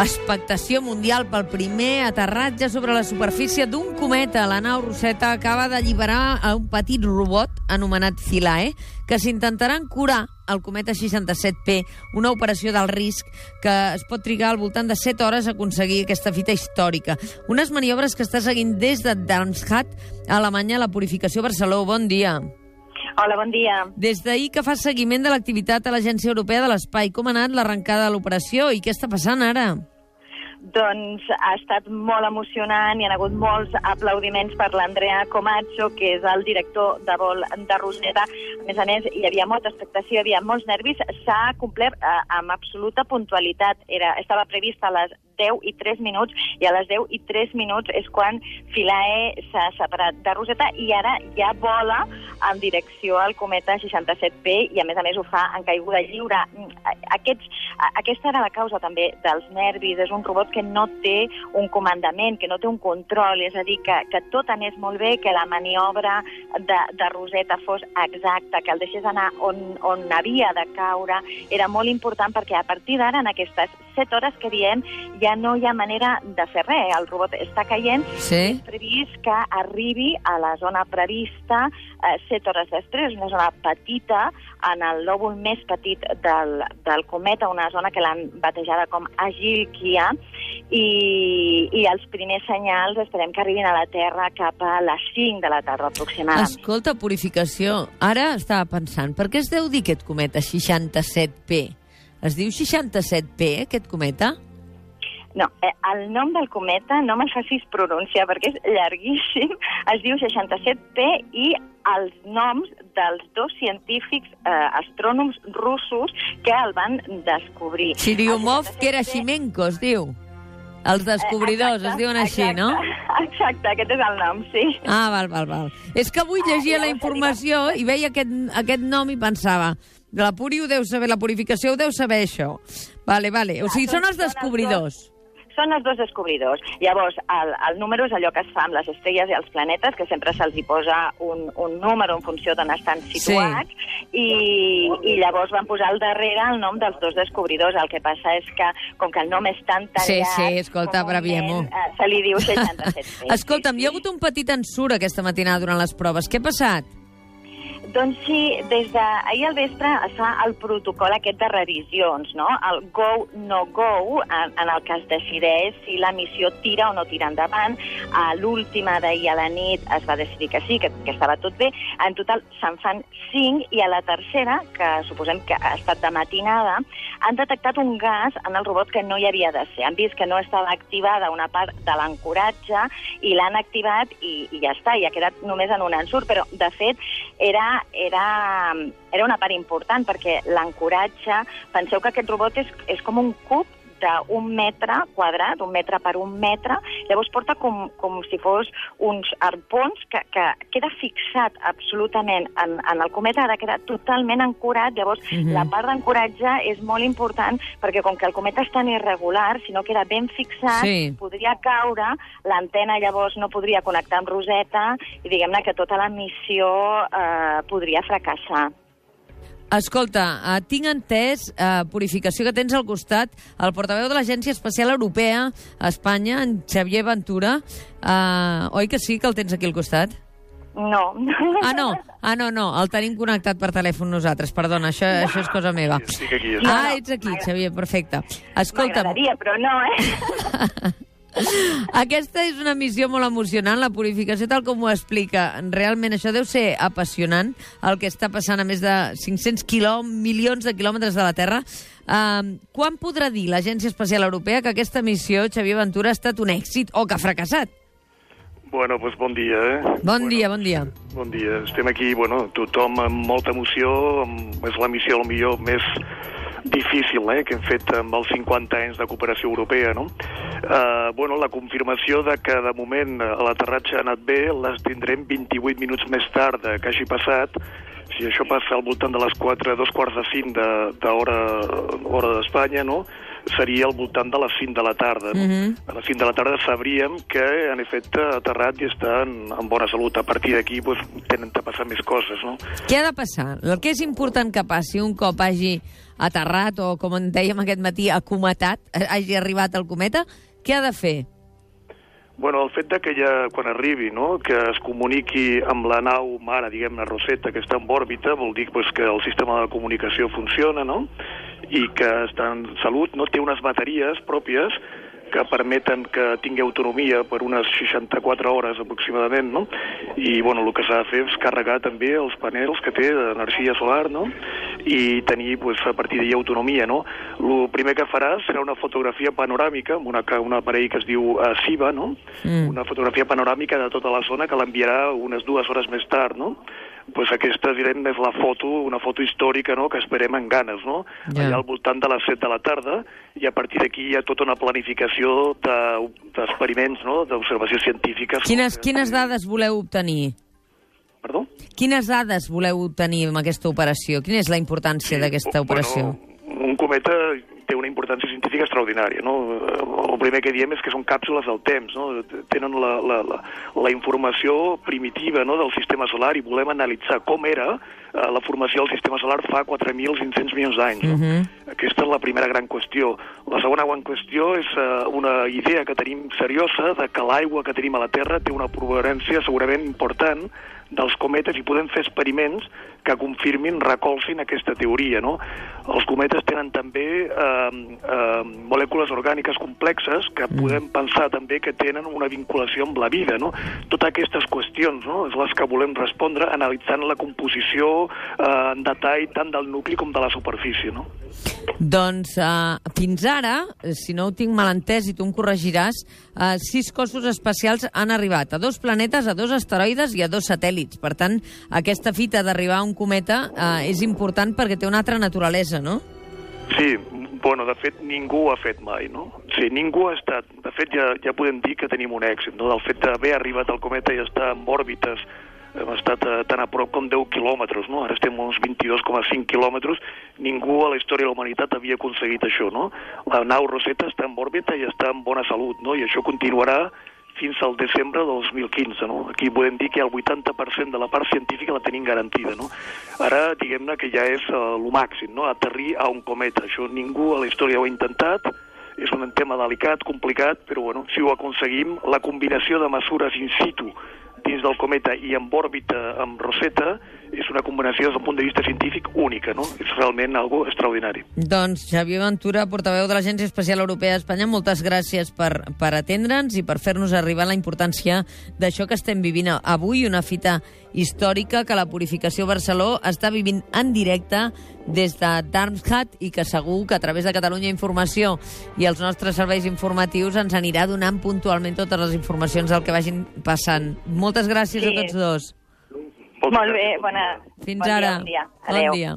Expectació mundial pel primer aterratge sobre la superfície d'un cometa. La nau Rosetta acaba d'alliberar a un petit robot anomenat Philae que s'intentaran curar el cometa 67P, una operació del risc que es pot trigar al voltant de 7 hores a aconseguir aquesta fita històrica. Unes maniobres que està seguint des de Darmstadt, a Alemanya, la Purificació Barceló. Bon dia. Hola, bon dia. Des d'ahir que fa seguiment de l'activitat a l'Agència Europea de l'Espai, com ha anat l'arrencada de l'operació i què està passant ara? Doncs ha estat molt emocionant, hi ha hagut molts aplaudiments per l'Andrea Comazzo, que és el director de vol de Rosetta. A més a més, hi havia molta expectació, hi havia molts nervis. S'ha complert eh, amb absoluta puntualitat. Era, estava prevista a les 10 i 3 minuts, i a les 10 i 3 minuts és quan Philae s'ha separat de Rosetta i ara ja vola en direcció al cometa 67P i a més a més ho fa en caiguda lliure. Aquests, aquesta era la causa també dels nervis. És un robot que no té un comandament, que no té un control, és a dir, que, que tot anés molt bé, que la maniobra de, de Rosetta fos exacta, que el deixés anar on, on havia de caure, era molt important perquè a partir d'ara, en aquestes 7 hores que diem, ja no hi ha manera de fer res. El robot està caient Sí. és previst que arribi a la zona prevista eh, 7 hores després, una zona petita, en el lòbul més petit del, del cometa, una zona que l'han batejada com Agilkia, i, i els primers senyals esperem que arribin a la Terra cap a les 5 de la tarda aproximadament. Escolta, purificació, ara estava pensant, per què es deu dir aquest cometa 67P? Es diu 67P, aquest cometa? No, eh, el nom del cometa no me'l facis pronunciar perquè és llarguíssim. Es diu 67P i els noms dels dos científics eh, astrònoms russos que el van descobrir. Chiriumov, El 67P Gerasimenko, es diu. Els descobridors, es diuen així, exacte, no? Exacte, aquest és el nom, sí. Ah, val, val, val. És que avui llegia Ah, la informació i veia aquest, aquest nom i pensava la Puri ho deu saber, la purificació ho deu saber, això. Vale, vale. O sigui, són els descobridors. Són els dos descobridors. Llavors, el, el número és allò que es fa amb les estrelles i els planetes, que sempre se'ls hi posa un, un número en funció d'on estan situats, i, i llavors van posar al darrere el nom dels dos descobridors. El que passa és que, com que el nom és tan Sí, tallat... sí, escolta, comúment, braviemo. eh, Se li diu 67. Escolta'm, hi ha hagut un petit ensurt aquesta matinada durant les proves. Què ha passat? Doncs sí, des d'ahir al vespre es fa el protocol aquest de revisions, no? El go, no go, en, en el que es decideix si la missió tira o no tira endavant. A l'última d'ahir a la nit es va decidir que sí, que, que estava tot bé. En total se'n fan cinc i a la tercera, que suposem que ha estat de matinada, han detectat un gas en el robot que no hi havia de ser. Han vist que no estava activada una part de l'ancoratge i l'han activat i, i ja està, i ha quedat només en un ensurt, però de fet era era, era una part important perquè l'ancoratge, penseu que aquest robot és, és com un cub d'un metre quadrat, un metre per un metre, llavors porta com, com si fos uns arpons que, que queda fixat absolutament en, en el cometa, ha de quedar totalment ancorat, llavors Mhm. -huh. la part d'ancoratge és molt important perquè com que el cometa és tan irregular, si no queda ben fixat, Sí. podria caure, l'antena llavors no podria connectar amb Rosetta i diguem-ne que tota la missió eh, podria fracassar. Escolta, eh, tinc entès, eh, Purificació, que tens al costat el portaveu de l'Agència Espacial Europea a Espanya, en Xavier Ventura. Eh, oi que sí, que el tens aquí al costat? No. Ah, no, ah, no, no, el tenim connectat per telèfon nosaltres, perdona, això, això és cosa meva. Estic aquí. estic. Ah, ets aquí, Xavier, perfecte. Escolta'm, M'agradaria, però no, eh? aquesta és una missió molt emocionant, la purificació tal com ho explica. Realment això deu ser apassionant, el que està passant a més de 500 quilò, milions de quilòmetres de la Terra. Uh, quan podrà dir l'Agència Espacial Europea que aquesta missió, Xavier Ventura, ha estat un èxit o que ha fracassat? Bueno, doncs bon dia, eh? Bon bueno, dia, bon dia. Bon dia. Estem aquí, bueno, tothom amb molta emoció, amb, és la missió, el millor, més difícil eh, que hem fet amb els 50 anys de cooperació europea, no? Uh, bueno, la confirmació de que de moment eh, l'aterratge ha anat bé les tindrem 28 minuts més tard de que hagi passat. Si això passa al voltant de les 4, dos quarts de 5 d'hora de, hora d'Espanya, no? Seria al voltant de les 5 de la tarda. No? Mhm. A les 5 de la tarda sabríem que, en efecte, aterrat i està en, en bona salut. A partir d'aquí pues, tenen de passar més coses, no? Què ha de passar? El que és important que passi un cop hagi aterrat o, com en dèiem aquest matí, acometat, eh, hagi arribat al cometa, què ha de fer? Bueno, el fet de que ja, quan arribi, no?, que es comuniqui amb la nau mare, diguem-ne, Rosetta, que està en òrbita, vol dir pues, que el sistema de comunicació funciona, no?, i que està en salut, no? Té unes bateries pròpies que permeten que tingui autonomia per unes 64 hores aproximadament, no? I, bueno, el que s'ha de fer és carregar també els panels que té d'energia solar, no? I tenir, pues, a partir d'ahir autonomia, no? El primer que farà serà una fotografia panoràmica amb una, un aparell que es diu uh, SIBA, no? Mm. Una fotografia panoràmica de tota la zona que l'enviarà unes dues hores més tard, no? pues aquesta, direm, és la foto, una foto històrica, no?, que esperem en ganes, no? Ja. Allà al voltant de les 7 de la tarda, i a partir d'aquí hi ha tota una planificació de- d'experiments, no?, d'observacions científiques. Quines, quines dades voleu obtenir? Perdó? Quines dades voleu obtenir amb aquesta operació? Quina és la importància d'aquesta operació? Bueno, un cometa té una importància científica extraordinària. No? El primer que diem és que són càpsules del temps. No? Tenen la, la, la, la informació primitiva no? del sistema solar i volem analitzar com era eh, la formació del sistema solar fa 4.500 milions d'anys. No? Mhm. Aquesta és la primera gran qüestió. La segona gran qüestió és eh, una idea que tenim seriosa de que l'aigua que tenim a la Terra té una provenència segurament important dels cometes i podem fer experiments que confirmin, recolzin aquesta teoria. No? Els cometes tenen també eh, eh, molècules orgàniques complexes que podem pensar també que tenen una vinculació amb la vida. No? Totes aquestes qüestions no? és les que volem respondre analitzant la composició eh, en detall tant del nucli com de la superfície. No? Doncs uh, fins ara, eh, si no ho tinc mal entès i tu em corregiràs, uh, sis cossos espacials han arribat a dos planetes, a dos asteroides i a dos satèl·lits. Per tant, aquesta fita d'arribar a un cometa uh, és important perquè té una altra naturalesa, no? Sí, bueno, de fet, ningú ho ha fet mai, no? Sí, ningú ha estat... De fet, ja, ja podem dir que tenim un èxit, no? Del fet d'haver arribat al cometa i estar en òrbites hem estat eh, tan a prop com 10 quilòmetres, no? Ara estem uns 22,5 quilòmetres. Ningú a la història de la humanitat havia aconseguit això, no? La nau Rosetta està en òrbita i està en bona salut, no? I això continuarà fins al desembre del 2015, no? Aquí podem dir que el 80% de la part científica la tenim garantida, no? Ara, diguem-ne que ja és uh, màxim, no? Aterrir a un cometa. Això ningú a la història ho ha intentat, és un tema delicat, complicat, però bueno, si ho aconseguim, la combinació de mesures in situ dins del cometa i en òrbita amb Rosetta és una combinació des del punt de vista científic única, no? És realment algo extraordinari. Doncs Xavier Ventura, portaveu de l'Agència Espacial Europea d'Espanya, moltes gràcies per, per atendre'ns i per fer-nos arribar la importància d'això que estem vivint avui, una fita històrica que la Purificació Barceló està vivint en directe des de Darmstadt i que segur que a través de Catalunya Informació i els nostres serveis informatius ens anirà donant puntualment totes les informacions del que vagin passant. Moltes gràcies Sí. a tots dos. Moltes Molt bé, bona... Fins bon ara. Dia, bon dia. Bon Adéu. dia.